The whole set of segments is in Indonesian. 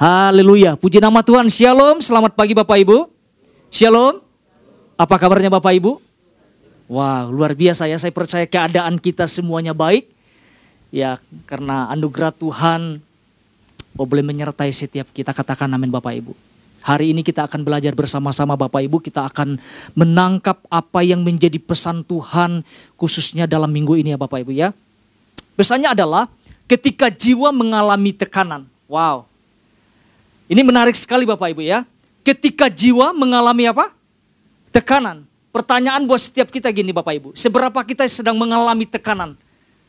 Haleluya. Puji nama Tuhan. Shalom. Selamat pagi Bapak Ibu. Shalom. Apa kabarnya Bapak Ibu? Wah, wow, luar biasa ya. Saya percaya keadaan kita semuanya baik. Ya, karena anugerah Tuhan oh, boleh menyertai setiap kita. Katakan amin Bapak Ibu. Hari ini kita akan belajar bersama-sama Bapak Ibu. Kita akan menangkap apa yang menjadi pesan Tuhan khususnya dalam minggu ini ya Bapak Ibu ya. Pesannya adalah ketika jiwa mengalami tekanan. Wow. Ini menarik sekali Bapak Ibu ya. Ketika jiwa mengalami apa? Tekanan. Pertanyaan buat setiap kita gini Bapak Ibu. Seberapa kita sedang mengalami tekanan?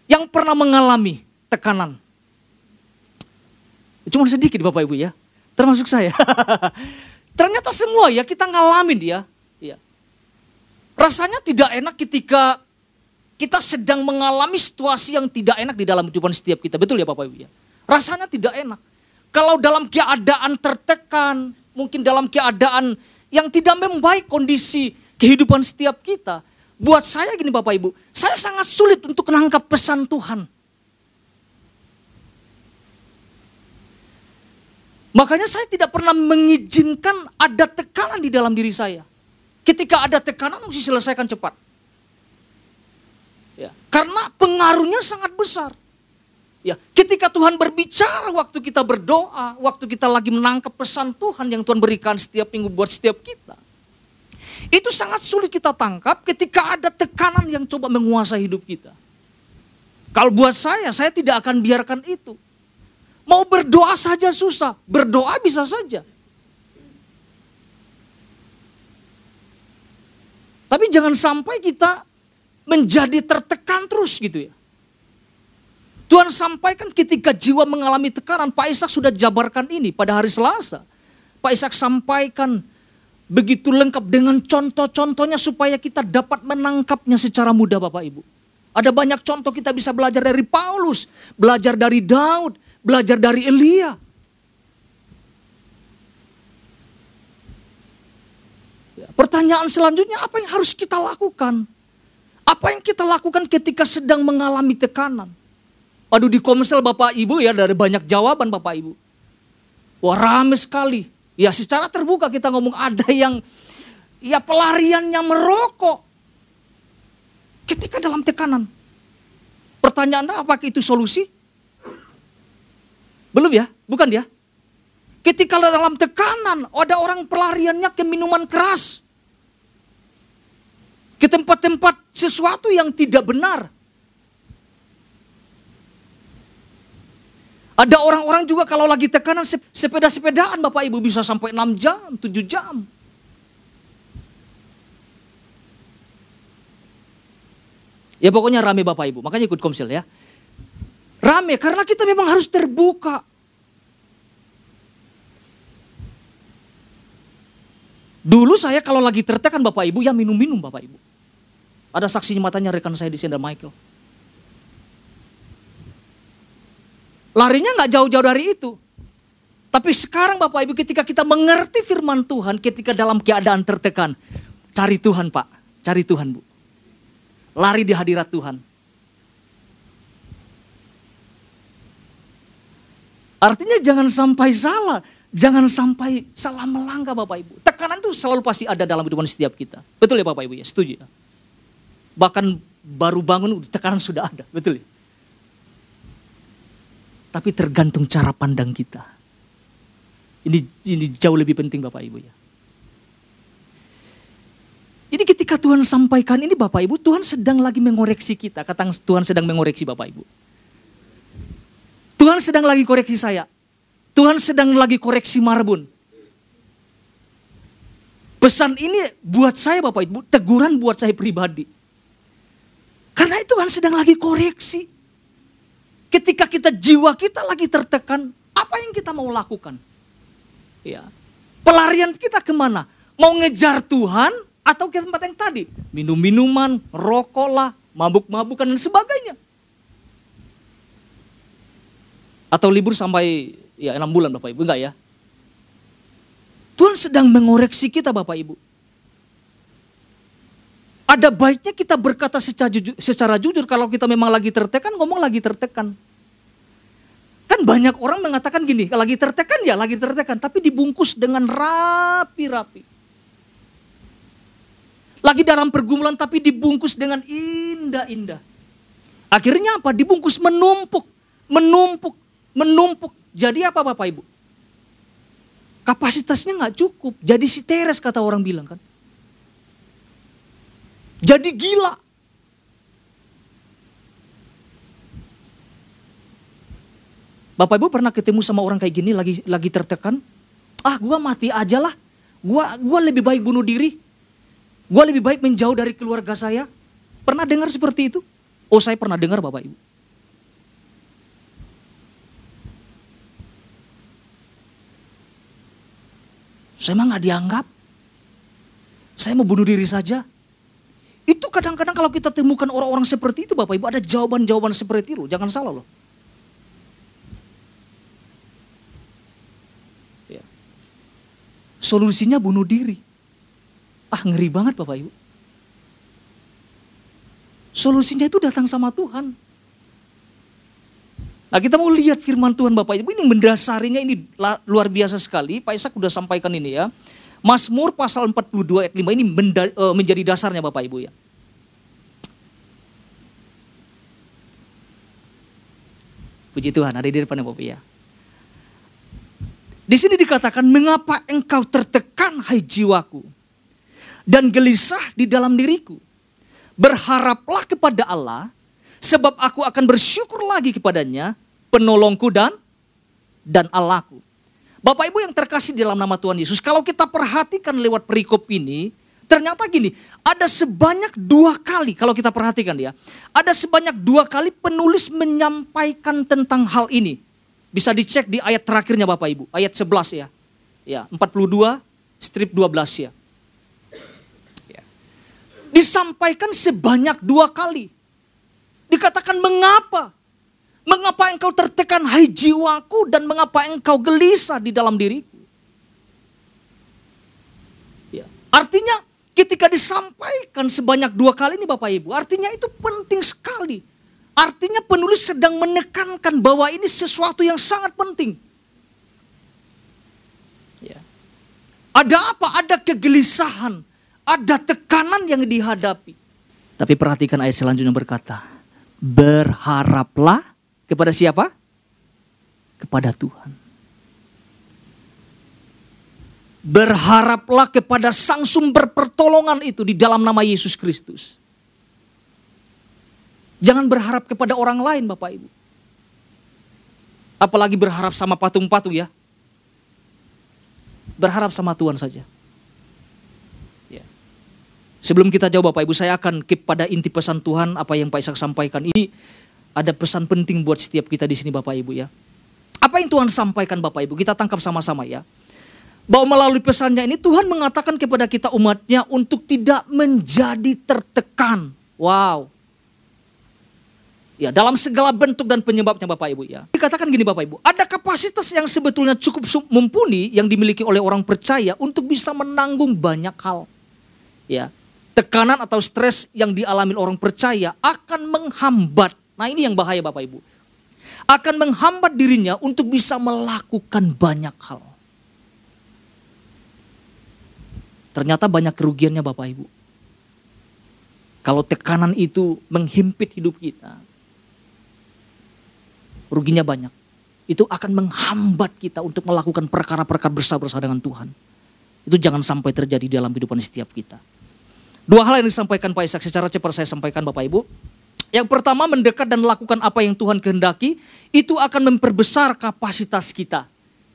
Yang pernah mengalami tekanan? Cuma sedikit Bapak Ibu ya. Termasuk saya. Ternyata semua ya kita ngalamin dia. Ya. Rasanya tidak enak ketika kita sedang mengalami situasi yang tidak enak di dalam kehidupan setiap kita. Betul ya Bapak Ibu ya. Rasanya tidak enak. Kalau dalam keadaan tertekan, mungkin dalam keadaan yang tidak membaik kondisi kehidupan setiap kita. Buat saya gini Bapak Ibu, saya sangat sulit untuk menangkap pesan Tuhan. Makanya saya tidak pernah mengizinkan ada tekanan di dalam diri saya. Ketika ada tekanan mesti selesaikan cepat. Ya, karena pengaruhnya sangat besar. Ya, ketika Tuhan berbicara waktu kita berdoa, waktu kita lagi menangkap pesan Tuhan yang Tuhan berikan setiap minggu buat setiap kita. Itu sangat sulit kita tangkap ketika ada tekanan yang coba menguasai hidup kita. Kalau buat saya, saya tidak akan biarkan itu. Mau berdoa saja susah, berdoa bisa saja. Tapi jangan sampai kita menjadi tertekan terus gitu ya. Tuhan sampaikan ketika jiwa mengalami tekanan, Pak Ishak sudah jabarkan ini pada hari Selasa. Pak Ishak sampaikan begitu lengkap dengan contoh-contohnya supaya kita dapat menangkapnya secara mudah Bapak Ibu. Ada banyak contoh kita bisa belajar dari Paulus, belajar dari Daud, belajar dari Elia. Ya, pertanyaan selanjutnya apa yang harus kita lakukan? Apa yang kita lakukan ketika sedang mengalami tekanan? Aduh di komsel Bapak Ibu ya dari banyak jawaban Bapak Ibu. Wah rame sekali. Ya secara terbuka kita ngomong ada yang ya pelariannya merokok. Ketika dalam tekanan. Pertanyaannya apakah itu solusi? Belum ya? Bukan ya? Ketika dalam tekanan, ada orang pelariannya ke minuman keras. Ke tempat-tempat sesuatu yang tidak benar. Ada orang-orang juga kalau lagi tekanan sepeda-sepedaan Bapak Ibu bisa sampai 6 jam, 7 jam. Ya pokoknya rame Bapak Ibu, makanya ikut komsel ya. Rame karena kita memang harus terbuka. Dulu saya kalau lagi tertekan Bapak Ibu ya minum-minum Bapak Ibu. Ada saksinya matanya rekan saya di sini Michael. Larinya nggak jauh-jauh dari itu. Tapi sekarang Bapak Ibu ketika kita mengerti firman Tuhan ketika dalam keadaan tertekan. Cari Tuhan Pak, cari Tuhan Bu. Lari di hadirat Tuhan. Artinya jangan sampai salah. Jangan sampai salah melangkah Bapak Ibu. Tekanan itu selalu pasti ada dalam kehidupan setiap kita. Betul ya Bapak Ibu ya? Setuju ya? Bahkan baru bangun tekanan sudah ada. Betul ya? Tapi tergantung cara pandang kita. Ini, ini jauh lebih penting Bapak Ibu ya. Jadi ketika Tuhan sampaikan ini Bapak Ibu, Tuhan sedang lagi mengoreksi kita. Kata Tuhan sedang mengoreksi Bapak Ibu. Tuhan sedang lagi koreksi saya. Tuhan sedang lagi koreksi Marbun. Pesan ini buat saya Bapak Ibu, teguran buat saya pribadi. Karena itu Tuhan sedang lagi koreksi. Ketika kita jiwa kita lagi tertekan, apa yang kita mau lakukan? Ya. Pelarian kita ke mana? Mau ngejar Tuhan atau ke tempat yang tadi? Minum-minuman, rokok lah, mabuk-mabukan dan sebagainya. Atau libur sampai ya enam bulan Bapak Ibu, enggak ya? Tuhan sedang mengoreksi kita Bapak Ibu. Ada baiknya kita berkata secara jujur, secara jujur kalau kita memang lagi tertekan, ngomong lagi tertekan. Kan banyak orang mengatakan gini, lagi tertekan ya, lagi tertekan, tapi dibungkus dengan rapi-rapi. Lagi dalam pergumulan tapi dibungkus dengan indah-indah. Akhirnya apa? Dibungkus menumpuk, menumpuk, menumpuk. Jadi apa Bapak Ibu? Kapasitasnya nggak cukup. Jadi si Teres kata orang bilang kan. Jadi gila. Bapak Ibu pernah ketemu sama orang kayak gini lagi lagi tertekan? Ah, gua mati aja lah. Gua gua lebih baik bunuh diri. Gua lebih baik menjauh dari keluarga saya. Pernah dengar seperti itu? Oh, saya pernah dengar Bapak Ibu. Saya emang nggak dianggap. Saya mau bunuh diri saja. Itu kadang-kadang kalau kita temukan orang-orang seperti itu Bapak Ibu ada jawaban-jawaban seperti itu. Jangan salah loh. Ya. Solusinya bunuh diri. Ah ngeri banget Bapak Ibu. Solusinya itu datang sama Tuhan. Nah kita mau lihat firman Tuhan Bapak Ibu ini mendasarinya ini luar biasa sekali. Pak Ishak sudah sampaikan ini ya. Mazmur pasal 42 ayat 5 ini eh, menjadi dasarnya Bapak Ibu ya. Puji Tuhan ada di depan Bapak ya. Di sini dikatakan mengapa engkau tertekan hai jiwaku dan gelisah di dalam diriku. Berharaplah kepada Allah sebab aku akan bersyukur lagi kepadanya penolongku dan dan Allahku. Bapak Ibu yang terkasih dalam nama Tuhan Yesus, kalau kita perhatikan lewat perikop ini, ternyata gini, ada sebanyak dua kali, kalau kita perhatikan ya, ada sebanyak dua kali penulis menyampaikan tentang hal ini. Bisa dicek di ayat terakhirnya Bapak Ibu, ayat 11 ya. Ya, 42 strip 12 ya. ya. Disampaikan sebanyak dua kali. Dikatakan mengapa? Mengapa engkau tertekan hai jiwaku dan mengapa engkau gelisah di dalam diriku? Ya. Artinya ketika disampaikan sebanyak dua kali ini Bapak Ibu, artinya itu penting sekali. Artinya penulis sedang menekankan bahwa ini sesuatu yang sangat penting. Ya. Ada apa? Ada kegelisahan, ada tekanan yang dihadapi. Tapi perhatikan ayat selanjutnya berkata, berharaplah kepada siapa? Kepada Tuhan. Berharaplah kepada sang sumber pertolongan itu di dalam nama Yesus Kristus. Jangan berharap kepada orang lain Bapak Ibu. Apalagi berharap sama patung-patung ya. Berharap sama Tuhan saja. Ya. Sebelum kita jawab Bapak Ibu, saya akan keep pada inti pesan Tuhan apa yang Pak Ishak sampaikan ini ada pesan penting buat setiap kita di sini Bapak Ibu ya. Apa yang Tuhan sampaikan Bapak Ibu? Kita tangkap sama-sama ya. Bahwa melalui pesannya ini Tuhan mengatakan kepada kita umatnya untuk tidak menjadi tertekan. Wow. Ya, dalam segala bentuk dan penyebabnya Bapak Ibu ya. Dikatakan gini Bapak Ibu, ada kapasitas yang sebetulnya cukup mumpuni yang dimiliki oleh orang percaya untuk bisa menanggung banyak hal. Ya, tekanan atau stres yang dialami orang percaya akan menghambat Nah ini yang bahaya Bapak Ibu. Akan menghambat dirinya untuk bisa melakukan banyak hal. Ternyata banyak kerugiannya Bapak Ibu. Kalau tekanan itu menghimpit hidup kita, ruginya banyak. Itu akan menghambat kita untuk melakukan perkara-perkara besar-besar dengan Tuhan. Itu jangan sampai terjadi dalam kehidupan setiap kita. Dua hal yang disampaikan Pak Ishak secara cepat saya sampaikan Bapak Ibu. Yang pertama mendekat dan lakukan apa yang Tuhan kehendaki, itu akan memperbesar kapasitas kita.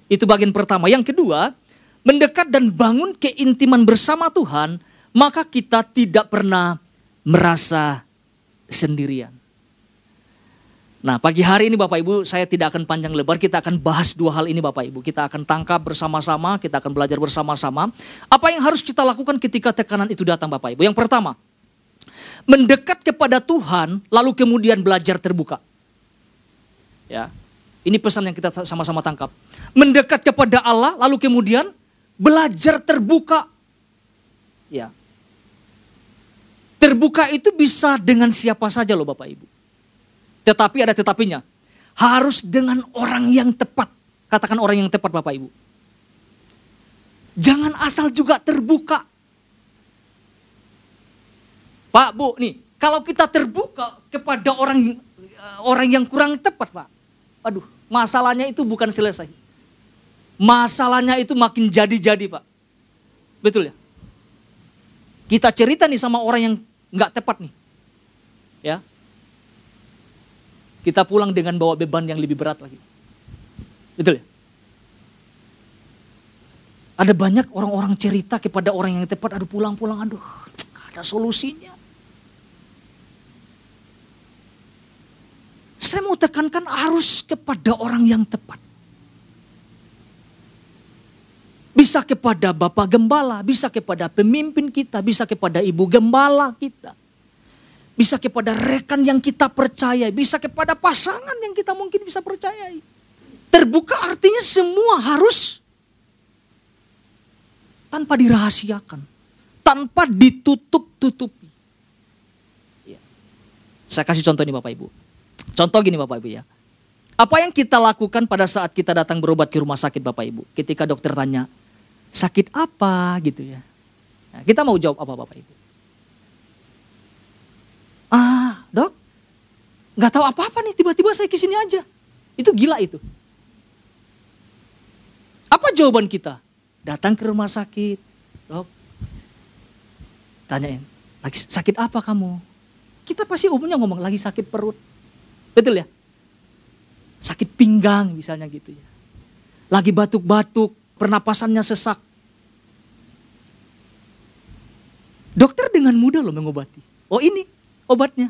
Itu bagian pertama. Yang kedua, mendekat dan bangun keintiman bersama Tuhan, maka kita tidak pernah merasa sendirian. Nah pagi hari ini Bapak Ibu saya tidak akan panjang lebar, kita akan bahas dua hal ini Bapak Ibu. Kita akan tangkap bersama-sama, kita akan belajar bersama-sama. Apa yang harus kita lakukan ketika tekanan itu datang Bapak Ibu? Yang pertama, mendekat kepada Tuhan lalu kemudian belajar terbuka. Ya. Ini pesan yang kita sama-sama tangkap. Mendekat kepada Allah lalu kemudian belajar terbuka. Ya. Terbuka itu bisa dengan siapa saja loh Bapak Ibu. Tetapi ada tetapinya. harus dengan orang yang tepat. Katakan orang yang tepat Bapak Ibu. Jangan asal juga terbuka. Pak, Bu, nih, kalau kita terbuka kepada orang eh, orang yang kurang tepat, Pak. Aduh, masalahnya itu bukan selesai. Masalahnya itu makin jadi-jadi, Pak. Betul ya? Kita cerita nih sama orang yang nggak tepat nih. Ya. Kita pulang dengan bawa beban yang lebih berat lagi. Betul ya? Ada banyak orang-orang cerita kepada orang yang tepat, aduh pulang-pulang, aduh ada solusinya. Saya mau tekankan harus kepada orang yang tepat. Bisa kepada Bapak Gembala, bisa kepada pemimpin kita, bisa kepada Ibu Gembala kita. Bisa kepada rekan yang kita percaya, bisa kepada pasangan yang kita mungkin bisa percayai. Terbuka artinya semua harus tanpa dirahasiakan, tanpa ditutup-tutupi. Ya. Saya kasih contoh ini Bapak Ibu. Contoh gini Bapak Ibu ya. Apa yang kita lakukan pada saat kita datang berobat ke rumah sakit Bapak Ibu? Ketika dokter tanya, sakit apa gitu ya. Nah, kita mau jawab apa Bapak Ibu? Ah dok, nggak tahu apa-apa nih tiba-tiba saya ke sini aja. Itu gila itu. Apa jawaban kita? Datang ke rumah sakit, dok. Tanyain, lagi sakit apa kamu? Kita pasti umumnya ngomong lagi sakit perut. Betul ya? Sakit pinggang misalnya gitu ya. Lagi batuk-batuk, pernapasannya sesak. Dokter dengan mudah loh mengobati. Oh ini obatnya.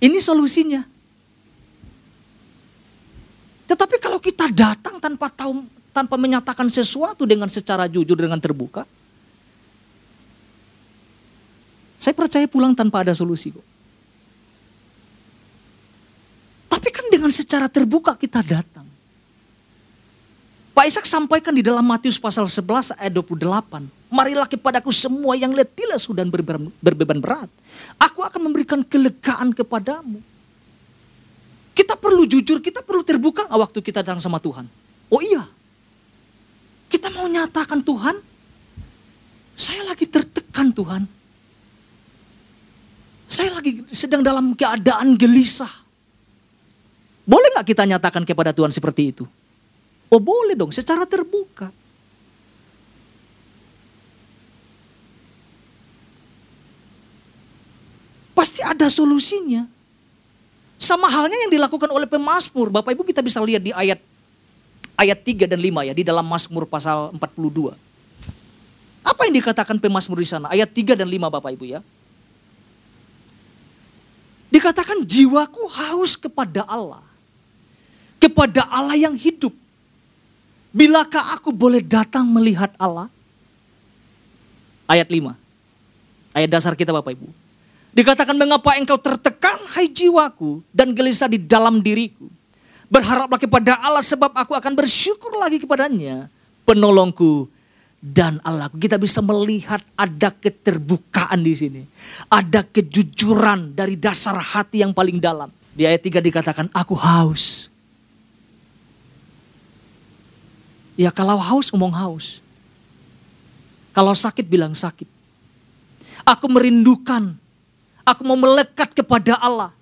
Ini solusinya. Tetapi kalau kita datang tanpa tahu tanpa menyatakan sesuatu dengan secara jujur dengan terbuka, saya percaya pulang tanpa ada solusi kok. Tapi kan dengan secara terbuka kita datang. Pak Ishak sampaikan di dalam Matius pasal 11 ayat 28. Marilah kepadaku semua yang letih lesu dan berbeban berat. Aku akan memberikan kelegaan kepadamu. Kita perlu jujur, kita perlu terbuka waktu kita datang sama Tuhan. Oh iya, kita mau nyatakan Tuhan, saya lagi tertekan Tuhan. Saya lagi sedang dalam keadaan gelisah. Boleh nggak kita nyatakan kepada Tuhan seperti itu? Oh boleh dong, secara terbuka. Pasti ada solusinya. Sama halnya yang dilakukan oleh pemazmur. Bapak Ibu kita bisa lihat di ayat ayat 3 dan 5 ya di dalam Mazmur pasal 42. Apa yang dikatakan pemazmur di sana? Ayat 3 dan 5 Bapak Ibu ya. Dikatakan jiwaku haus kepada Allah. Kepada Allah yang hidup. Bilakah aku boleh datang melihat Allah? Ayat 5. Ayat dasar kita Bapak Ibu. Dikatakan mengapa engkau tertekan hai jiwaku dan gelisah di dalam diriku. Berharaplah kepada Allah sebab aku akan bersyukur lagi kepadanya. Penolongku dan Allahku. Kita bisa melihat ada keterbukaan di sini. Ada kejujuran dari dasar hati yang paling dalam. Di ayat 3 dikatakan, aku haus. Ya kalau haus ngomong haus. Kalau sakit bilang sakit. Aku merindukan. Aku mau melekat kepada Allah.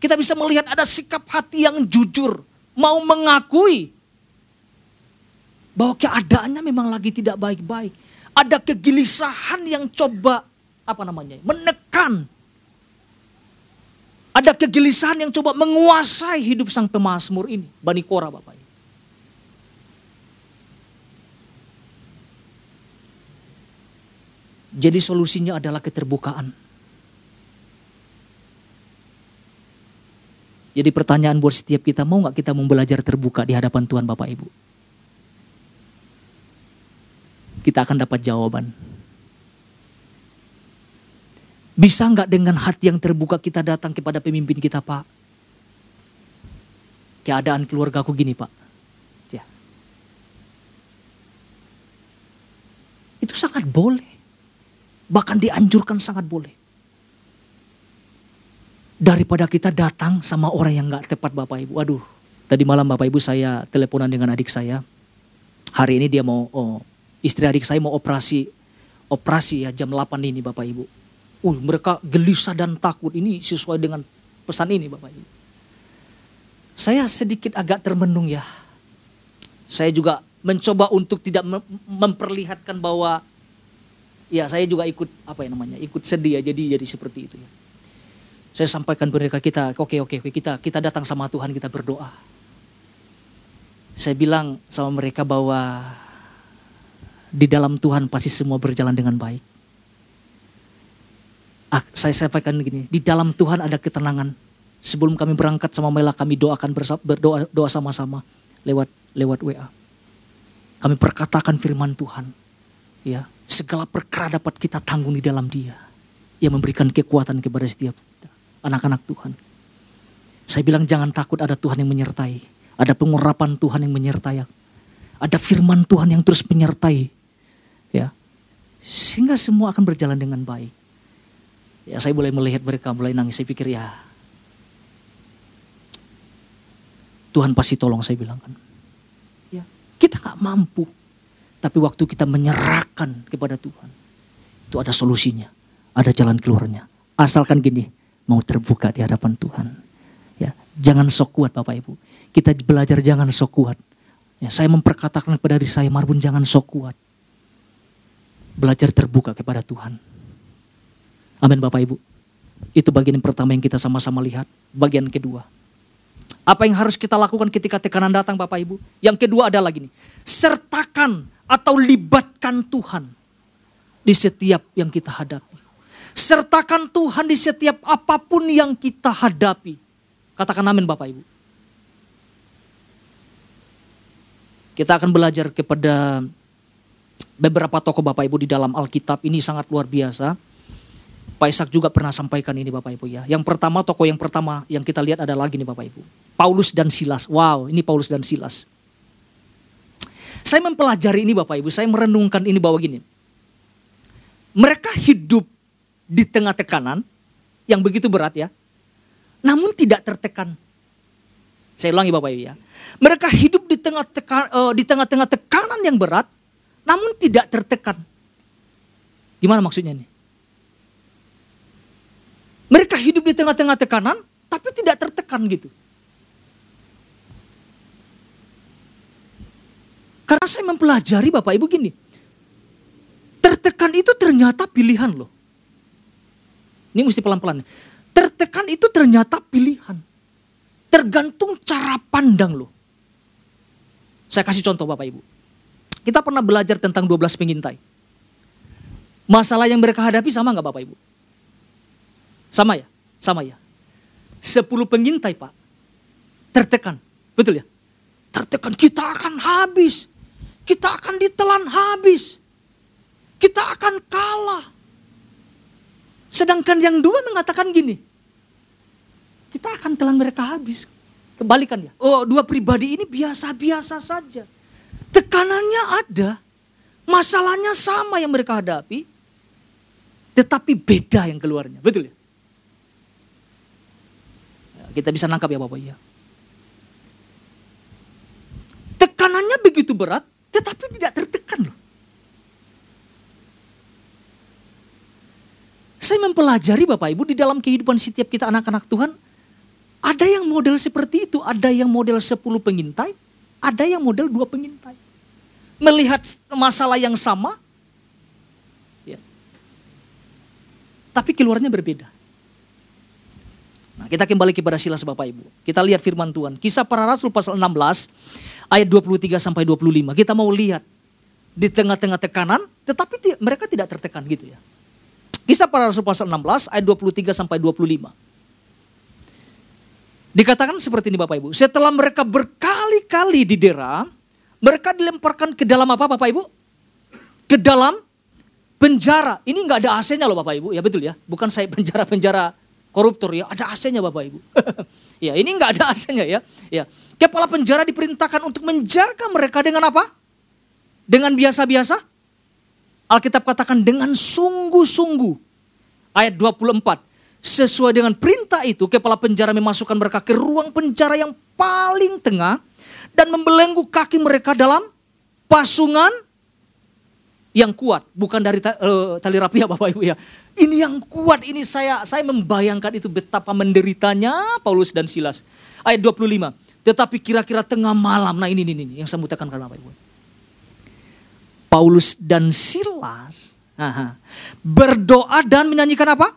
Kita bisa melihat ada sikap hati yang jujur, mau mengakui bahwa keadaannya memang lagi tidak baik-baik. Ada kegelisahan yang coba apa namanya? menekan. Ada kegelisahan yang coba menguasai hidup sang pemazmur ini, Bani Kora Bapak. Jadi solusinya adalah keterbukaan. Jadi pertanyaan buat setiap kita, mau nggak kita mau belajar terbuka di hadapan Tuhan Bapak Ibu? Kita akan dapat jawaban. Bisa nggak dengan hati yang terbuka kita datang kepada pemimpin kita Pak? Keadaan keluarga aku gini Pak. Ya. Itu sangat boleh. Bahkan dianjurkan sangat boleh. daripada kita datang sama orang yang nggak tepat Bapak Ibu. Aduh, tadi malam Bapak Ibu saya teleponan dengan adik saya. Hari ini dia mau oh, istri adik saya mau operasi operasi ya jam 8 ini Bapak Ibu. Uh, mereka gelisah dan takut. Ini sesuai dengan pesan ini Bapak Ibu. Saya sedikit agak termenung ya. Saya juga mencoba untuk tidak memperlihatkan bahwa ya saya juga ikut apa ya namanya ikut sedih ya jadi jadi seperti itu ya saya sampaikan mereka kita, oke oke oke kita kita datang sama Tuhan kita berdoa. Saya bilang sama mereka bahwa di dalam Tuhan pasti semua berjalan dengan baik. Ah, saya sampaikan begini, di dalam Tuhan ada ketenangan. Sebelum kami berangkat sama Mela kami doakan bersama, berdoa doa sama-sama lewat lewat WA. Kami perkatakan firman Tuhan. Ya, segala perkara dapat kita tanggung di dalam Dia yang memberikan kekuatan kepada setiap anak-anak Tuhan. Saya bilang jangan takut ada Tuhan yang menyertai. Ada pengurapan Tuhan yang menyertai. Ada firman Tuhan yang terus menyertai. Ya. Sehingga semua akan berjalan dengan baik. Ya saya boleh melihat mereka mulai nangis. Saya pikir ya Tuhan pasti tolong saya bilang kan. Ya, kita nggak mampu. Tapi waktu kita menyerahkan kepada Tuhan. Itu ada solusinya. Ada jalan keluarnya. Asalkan gini, mau terbuka di hadapan Tuhan. Ya, jangan sok kuat Bapak Ibu. Kita belajar jangan sok kuat. Ya, saya memperkatakan kepada diri saya, Marbun jangan sok kuat. Belajar terbuka kepada Tuhan. Amin Bapak Ibu. Itu bagian yang pertama yang kita sama-sama lihat. Bagian kedua. Apa yang harus kita lakukan ketika tekanan datang Bapak Ibu? Yang kedua adalah gini. Sertakan atau libatkan Tuhan di setiap yang kita hadapi. Sertakan Tuhan di setiap apa pun yang kita hadapi. Katakan amin Bapak Ibu. Kita akan belajar kepada beberapa tokoh Bapak Ibu di dalam Alkitab. Ini sangat luar biasa. Pak Ishak juga pernah sampaikan ini Bapak Ibu ya. Yang pertama, tokoh yang pertama yang kita lihat ada lagi nih Bapak Ibu. Paulus dan Silas. Wow, ini Paulus dan Silas. Saya mempelajari ini Bapak Ibu, saya merenungkan ini bahwa gini. Mereka hidup di tengah tekanan yang begitu berat ya, namun tidak tertekan. Saya ulangi Bapak Ibu ya. Mereka hidup di tengah tekan, uh, di tengah-tengah tekanan yang berat, namun tidak tertekan. Gimana maksudnya ini? Mereka hidup di tengah-tengah tekanan, tapi tidak tertekan gitu. Karena saya mempelajari Bapak Ibu gini, tertekan itu ternyata pilihan loh. Ini mesti pelan-pelan. Tertekan itu ternyata pilihan. Tergantung cara pandang loh. Saya kasih contoh Bapak Ibu. Kita pernah belajar tentang 12 pengintai. Masalah yang mereka hadapi sama nggak Bapak Ibu? Sama ya? Sama ya? 10 pengintai Pak. Tertekan. Betul ya? Tertekan kita akan habis. Kita akan ditelan habis. Kita akan kalah. Sedangkan yang dua mengatakan gini, kita akan telan mereka habis. Kembalikan ya. Oh dua pribadi ini biasa-biasa saja. Tekanannya ada, masalahnya sama yang mereka hadapi, tetapi beda yang keluarnya. Betul ya? ya kita bisa nangkap ya Bapak ya. Tekanannya begitu berat, tetapi tidak tertekan loh. Saya mempelajari Bapak Ibu di dalam kehidupan setiap kita anak-anak Tuhan. Ada yang model seperti itu, ada yang model 10 pengintai, ada yang model dua pengintai. Melihat masalah yang sama, ya. tapi keluarnya berbeda. Nah, kita kembali kepada Silas Bapak Ibu. Kita lihat firman Tuhan. Kisah para Rasul pasal 16 ayat 23 sampai 25. Kita mau lihat di tengah-tengah tekanan, tetapi mereka tidak tertekan gitu ya. Kisah para Rasul pasal 16 ayat 23 sampai 25. Dikatakan seperti ini Bapak Ibu. Setelah mereka berkali-kali didera, mereka dilemparkan ke dalam apa Bapak Ibu? Ke dalam penjara. Ini nggak ada AC-nya loh Bapak Ibu. Ya betul ya. Bukan saya penjara-penjara koruptor ya. Ada AC-nya Bapak Ibu. ya ini nggak ada AC-nya ya. ya. Kepala penjara diperintahkan untuk menjaga mereka dengan apa? Dengan biasa-biasa Alkitab katakan dengan sungguh-sungguh. Ayat 24. sesuai dengan perintah itu kepala penjara memasukkan mereka ke ruang penjara yang paling tengah dan membelenggu kaki mereka dalam pasungan yang kuat, bukan dari uh, tali rapia Bapak Ibu ya. Ini yang kuat, ini saya saya membayangkan itu betapa menderitanya Paulus dan Silas. Ayat 25. Tetapi kira-kira tengah malam, nah ini, ini, ini yang saya mutakan karena Bapak Ibu. Paulus dan Silas aha, berdoa dan menyanyikan apa?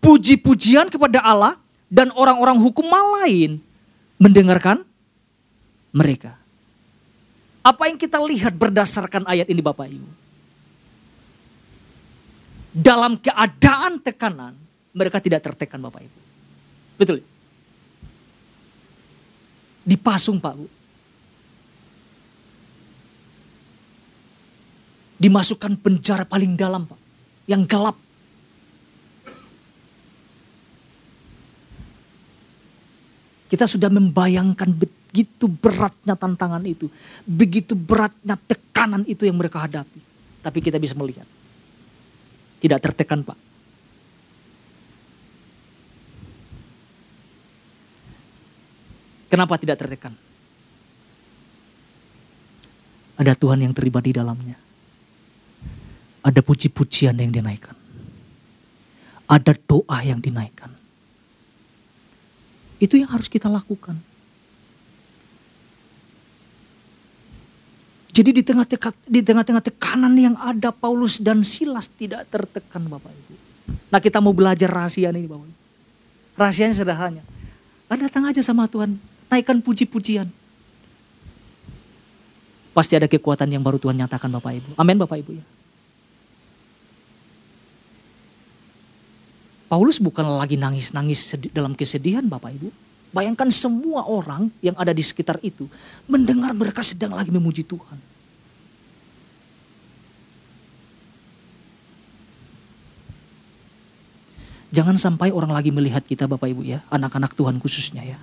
Puji-pujian kepada Allah dan orang-orang hukum lain mendengarkan mereka. Apa yang kita lihat berdasarkan ayat ini Bapak Ibu? Dalam keadaan tekanan, mereka tidak tertekan Bapak Ibu. Betul? Dipasung Pak Bu. Dimasukkan penjara paling dalam Pak. Yang gelap. Kita sudah membayangkan begitu beratnya tantangan itu. Begitu beratnya tekanan itu yang mereka hadapi. Tapi kita bisa melihat. Tidak tertekan Pak. Kenapa tidak tertekan? Ada Tuhan yang terlibat di dalamnya. Ada puji-pujian yang dinaikkan. Ada doa yang dinaikkan. Itu yang harus kita lakukan. Jadi di tengah-tengah di tengah-tengah tekanan yang ada Paulus dan Silas tidak tertekan Bapak Ibu. Nah kita mau belajar rahasia ini Bapak Ibu. Rahasianya sederhana. Anda datang aja sama Tuhan, naikkan puji-pujian. Pasti ada kekuatan yang baru Tuhan nyatakan Bapak Ibu. Amin Bapak Ibu ya. Paulus bukan lagi nangis-nangis dalam kesedihan Bapak Ibu. Bayangkan semua orang yang ada di sekitar itu mendengar mereka sedang lagi memuji Tuhan. Jangan sampai orang lagi melihat kita Bapak Ibu ya, anak-anak Tuhan khususnya ya.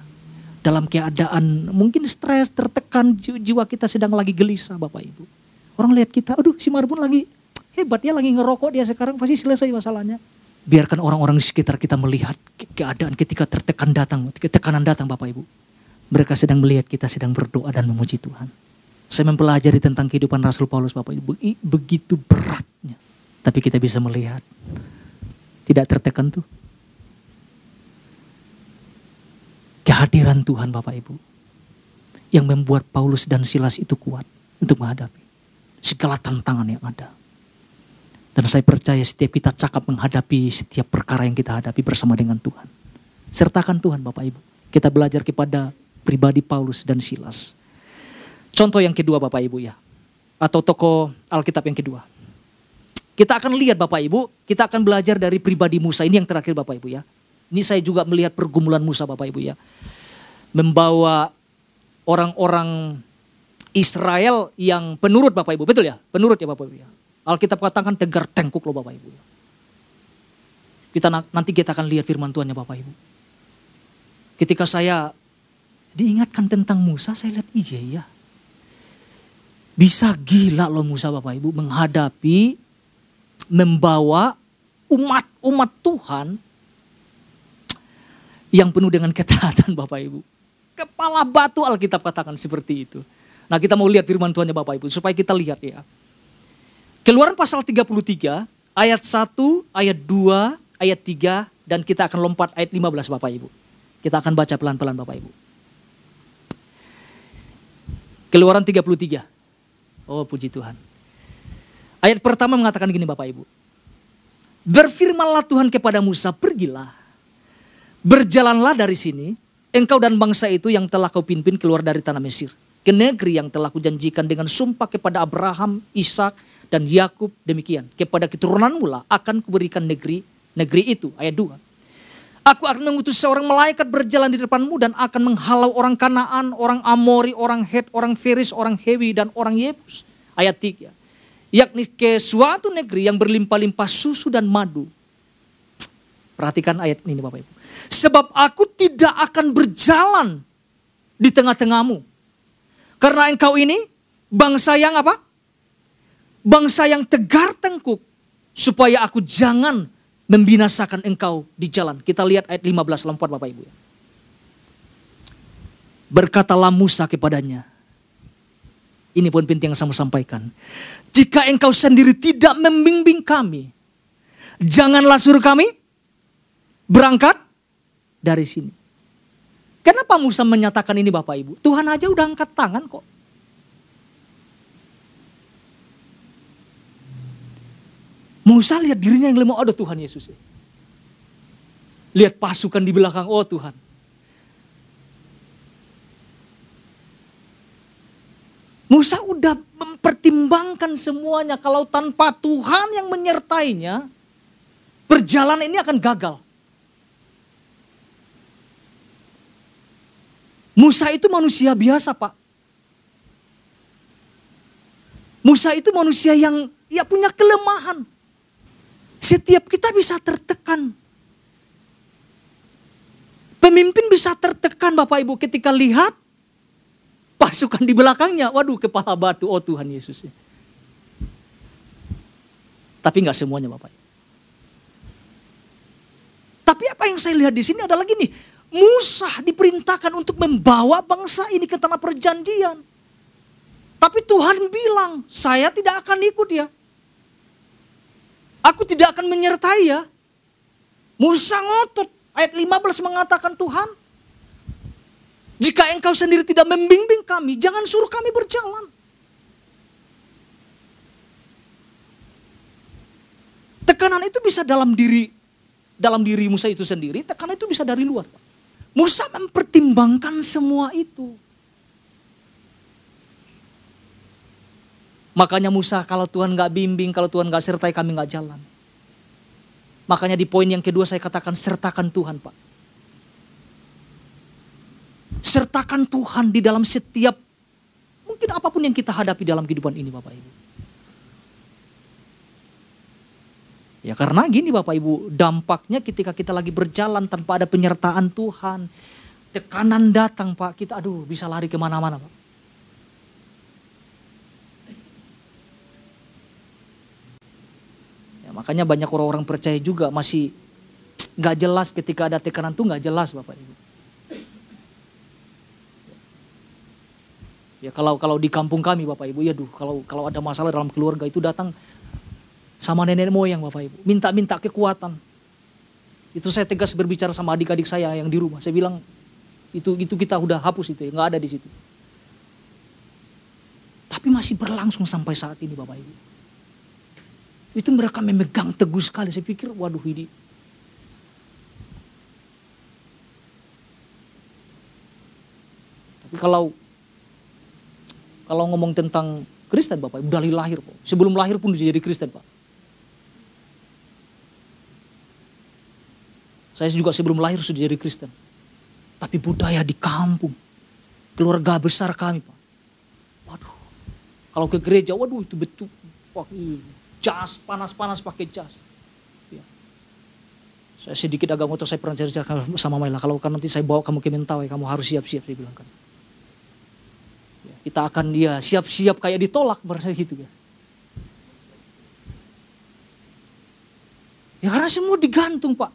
Dalam keadaan mungkin stres, tertekan, jiwa kita sedang lagi gelisah Bapak Ibu. Orang lihat kita, aduh si Marbun lagi hebat ya lagi ngerokok dia sekarang pasti selesai masalahnya. Biarkan orang-orang di sekitar kita melihat keadaan ketika tertekan datang, tekanan datang Bapak Ibu. Mereka sedang melihat kita sedang berdoa dan memuji Tuhan. Saya mempelajari tentang kehidupan Rasul Paulus Bapak Ibu. Begitu beratnya. Tapi kita bisa melihat. Tidak tertekan tuh. Kehadiran Tuhan Bapak Ibu. Yang membuat Paulus dan Silas itu kuat untuk menghadapi segala tantangan yang ada. Dan saya percaya setiap kita cakap menghadapi setiap perkara yang kita hadapi bersama dengan Tuhan. Sertakan Tuhan Bapak Ibu. Kita belajar kepada pribadi Paulus dan Silas. Contoh yang kedua Bapak Ibu ya. Atau toko Alkitab yang kedua. Kita akan lihat Bapak Ibu, kita akan belajar dari pribadi Musa. Ini yang terakhir Bapak Ibu ya. Ini saya juga melihat pergumulan Musa Bapak Ibu ya. Membawa orang-orang Israel yang penurut Bapak Ibu. Betul ya? Penurut ya Bapak Ibu ya. Alkitab katakan tegar tengkuk loh Bapak Ibu. Kita nanti kita akan lihat firman Tuhannya Bapak Ibu. Ketika saya diingatkan tentang Musa, saya lihat iya ya. Bisa gila loh Musa Bapak Ibu menghadapi, membawa umat-umat Tuhan yang penuh dengan ketaatan Bapak Ibu. Kepala batu Alkitab katakan seperti itu. Nah kita mau lihat firman Tuhannya Bapak Ibu supaya kita lihat ya. Keluaran pasal 33 ayat 1, ayat 2, ayat 3 dan kita akan lompat ayat 15 Bapak Ibu. Kita akan baca pelan-pelan Bapak Ibu. Keluaran 33. Oh puji Tuhan. Ayat pertama mengatakan gini Bapak Ibu. Berfirmanlah Tuhan kepada Musa, pergilah. Berjalanlah dari sini, engkau dan bangsa itu yang telah kau pimpin keluar dari tanah Mesir. Ke negeri yang telah kujanjikan dengan sumpah kepada Abraham, Ishak dan Yakub demikian. Kepada keturunan mula akan kuberikan negeri negeri itu. Ayat 2. Aku akan mengutus seorang malaikat berjalan di depanmu dan akan menghalau orang Kanaan, orang Amori, orang Het, orang Feris, orang Hewi, dan orang Yebus. Ayat 3. Yakni ke suatu negeri yang berlimpah-limpah susu dan madu. Perhatikan ayat ini Bapak Ibu. Sebab aku tidak akan berjalan di tengah-tengahmu. Karena engkau ini bangsa yang apa? bangsa yang tegar tengkuk supaya aku jangan membinasakan engkau di jalan. Kita lihat ayat 15 lompat Bapak Ibu. Ya. Berkatalah Musa kepadanya. Ini pun penting yang saya mau sampaikan. Jika engkau sendiri tidak membimbing kami, janganlah suruh kami berangkat dari sini. Kenapa Musa menyatakan ini Bapak Ibu? Tuhan aja udah angkat tangan kok. Musa lihat dirinya yang lemah, ada Tuhan Yesus. Lihat pasukan di belakang, oh Tuhan. Musa udah mempertimbangkan semuanya. Kalau tanpa Tuhan yang menyertainya, perjalanan ini akan gagal. Musa itu manusia biasa pak. Musa itu manusia yang ya punya kelemahan. Setiap kita bisa tertekan. Pemimpin bisa tertekan Bapak Ibu ketika lihat pasukan di belakangnya. Waduh kepala batu, oh Tuhan Yesus. Tapi nggak semuanya Bapak. Tapi apa yang saya lihat di sini adalah gini, Musa diperintahkan untuk membawa bangsa ini ke tanah perjanjian. Tapi Tuhan bilang, saya tidak akan ikut ya. Aku tidak akan menyertai ya. Musa ngotot. Ayat 15 mengatakan Tuhan. Jika engkau sendiri tidak membimbing kami, jangan suruh kami berjalan. Tekanan itu bisa dalam diri dalam diri Musa itu sendiri, tekanan itu bisa dari luar. Musa mempertimbangkan semua itu. Makanya Musa kalau Tuhan gak bimbing, kalau Tuhan gak sertai kami gak jalan. Makanya di poin yang kedua saya katakan sertakan Tuhan Pak. Sertakan Tuhan di dalam setiap, mungkin apa pun yang kita hadapi dalam kehidupan ini Bapak Ibu. Ya karena gini Bapak Ibu, dampaknya ketika kita lagi berjalan tanpa ada penyertaan Tuhan, tekanan datang Pak, kita aduh bisa lari ke mana-mana Pak. Makanya banyak orang-orang percaya juga masih nggak jelas ketika ada tekanan tuh nggak jelas Bapak Ibu. Ya kalau kalau di kampung kami Bapak Ibu ya duh kalau kalau ada masalah dalam keluarga itu datang sama nenek moyang Bapak Ibu, minta-minta kekuatan. Itu saya tegas berbicara sama adik-adik saya yang di rumah. Saya bilang itu itu kita udah hapus itu ya, nggak ada di situ. Tapi masih berlangsung sampai saat ini Bapak Ibu. Itu mereka memegang teguh sekali. Saya pikir, waduh ini. Kalau kalau ngomong tentang Kristen Bapak, dari lahir Pak. Sebelum lahir pun jadi Kristen Pak. Saya juga sebelum lahir sudah jadi Kristen. Tapi budaya di kampung, keluarga besar kami Pak. Waduh, kalau ke gereja, waduh itu betul. Wah, jas, panas-panas pakai jas. Ya. Saya sedikit agak ngotot, saya pernah cerita sama Maila, kalau kan nanti saya bawa kamu ke Mentawai, kamu harus siap-siap, saya bilang kan. Kita akan dia siap-siap kayak ditolak, berasa gitu ya. Ya karena semua digantung pak.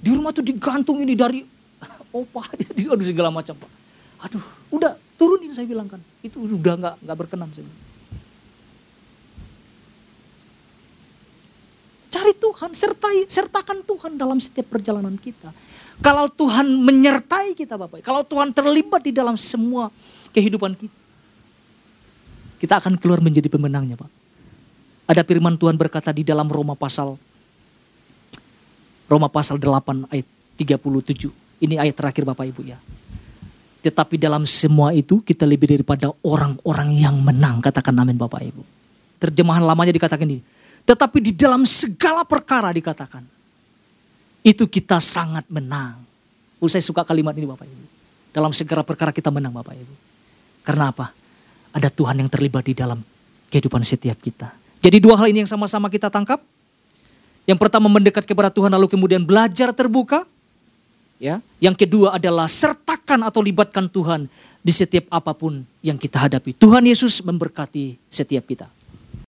Di rumah tuh digantung ini dari opa, aduh segala macam pak. Aduh, udah turunin saya bilang kan. Itu udah nggak nggak berkenan saya. Cari Tuhan, sertai, sertakan Tuhan dalam setiap perjalanan kita. Kalau Tuhan menyertai kita Bapak, kalau Tuhan terlibat di dalam semua kehidupan kita, kita akan keluar menjadi pemenangnya Pak. Ada firman Tuhan berkata di dalam Roma pasal Roma pasal 8 ayat 37. Ini ayat terakhir Bapak Ibu ya. Tetapi dalam semua itu kita lebih daripada orang-orang yang menang. Katakan amin Bapak Ibu. Terjemahan lamanya dikatakan ini tetapi di dalam segala perkara dikatakan. Itu kita sangat menang. Oh, saya suka kalimat ini Bapak Ibu. Dalam segala perkara kita menang Bapak Ibu. Karena apa? Ada Tuhan yang terlibat di dalam kehidupan setiap kita. Jadi dua hal ini yang sama-sama kita tangkap. Yang pertama mendekat kepada Tuhan lalu kemudian belajar terbuka. Ya, yang kedua adalah sertakan atau libatkan Tuhan di setiap apa pun yang kita hadapi. Tuhan Yesus memberkati setiap kita.